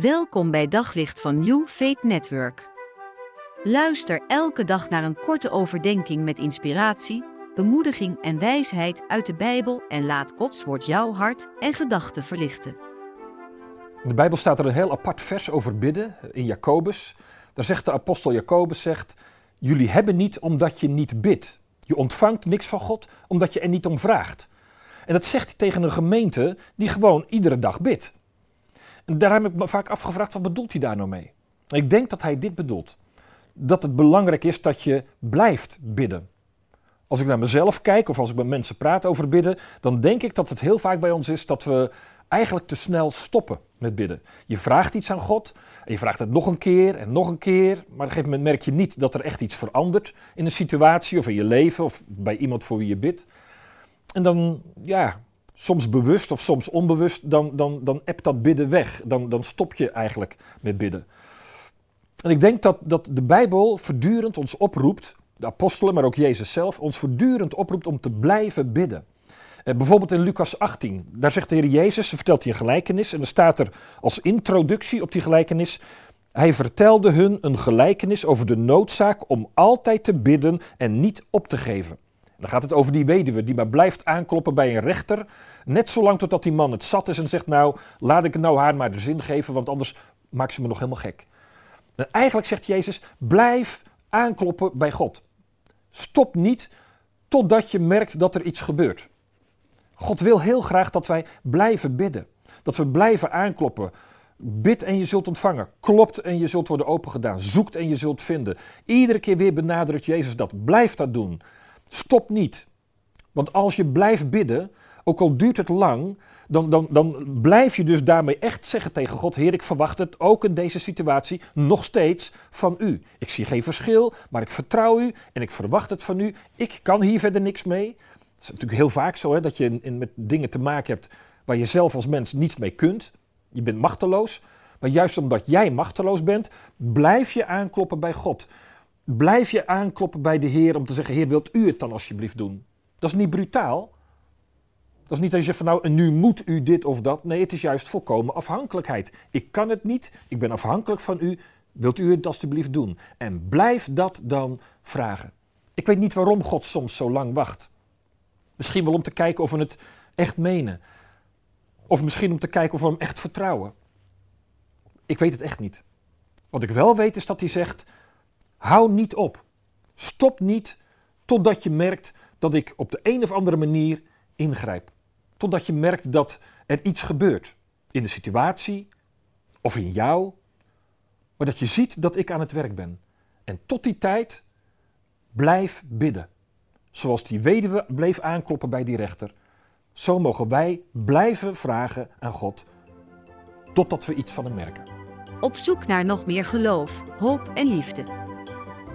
Welkom bij Daglicht van New Faith Network. Luister elke dag naar een korte overdenking met inspiratie, bemoediging en wijsheid uit de Bijbel en laat Gods woord jouw hart en gedachten verlichten. In de Bijbel staat er een heel apart vers over bidden in Jacobus. Daar zegt de apostel Jacobus zegt: Jullie hebben niet omdat je niet bidt. Je ontvangt niks van God omdat je er niet om vraagt. En dat zegt hij tegen een gemeente die gewoon iedere dag bidt. En daar heb ik me vaak afgevraagd, wat bedoelt hij daar nou mee? Ik denk dat hij dit bedoelt. Dat het belangrijk is dat je blijft bidden. Als ik naar mezelf kijk of als ik met mensen praat over bidden, dan denk ik dat het heel vaak bij ons is dat we eigenlijk te snel stoppen met bidden. Je vraagt iets aan God en je vraagt het nog een keer en nog een keer, maar op een gegeven moment merk je niet dat er echt iets verandert in een situatie of in je leven of bij iemand voor wie je bidt. En dan, ja, soms bewust of soms onbewust, dan, dan, dan ebt dat bidden weg. Dan, dan stop je eigenlijk met bidden. En ik denk dat, dat de Bijbel voortdurend ons oproept, de apostelen, maar ook Jezus zelf, ons voortdurend oproept om te blijven bidden. Eh, bijvoorbeeld in Lucas 18, daar zegt de Heer Jezus, vertelt hij een gelijkenis en er staat er als introductie op die gelijkenis, hij vertelde hun een gelijkenis over de noodzaak om altijd te bidden en niet op te geven. Dan gaat het over die weduwe die maar blijft aankloppen bij een rechter. Net zolang totdat die man het zat is en zegt: Nou, laat ik nou haar maar de zin geven, want anders maakt ze me nog helemaal gek. En eigenlijk zegt Jezus: Blijf aankloppen bij God. Stop niet totdat je merkt dat er iets gebeurt. God wil heel graag dat wij blijven bidden. Dat we blijven aankloppen. Bid en je zult ontvangen. Klopt en je zult worden opengedaan. Zoekt en je zult vinden. Iedere keer weer benadrukt Jezus dat. Blijf dat doen. Stop niet. Want als je blijft bidden, ook al duurt het lang, dan, dan, dan blijf je dus daarmee echt zeggen tegen God: Heer, ik verwacht het ook in deze situatie nog steeds van u. Ik zie geen verschil, maar ik vertrouw u en ik verwacht het van u. Ik kan hier verder niks mee. Het is natuurlijk heel vaak zo hè, dat je in, met dingen te maken hebt waar je zelf als mens niets mee kunt. Je bent machteloos. Maar juist omdat jij machteloos bent, blijf je aankloppen bij God blijf je aankloppen bij de Heer om te zeggen: Heer, wilt u het dan alsjeblieft doen? Dat is niet brutaal. Dat is niet als je zegt van nou, nu moet u dit of dat. Nee, het is juist volkomen afhankelijkheid. Ik kan het niet, ik ben afhankelijk van u. Wilt u het alsjeblieft doen? En blijf dat dan vragen. Ik weet niet waarom God soms zo lang wacht. Misschien wel om te kijken of we het echt menen. Of misschien om te kijken of we hem echt vertrouwen. Ik weet het echt niet. Wat ik wel weet is dat hij zegt: Hou niet op. Stop niet totdat je merkt dat ik op de een of andere manier ingrijp. Totdat je merkt dat er iets gebeurt in de situatie of in jou, maar dat je ziet dat ik aan het werk ben. En tot die tijd blijf bidden. Zoals die weduwe bleef aankloppen bij die rechter, zo mogen wij blijven vragen aan God totdat we iets van hem merken. Op zoek naar nog meer geloof, hoop en liefde.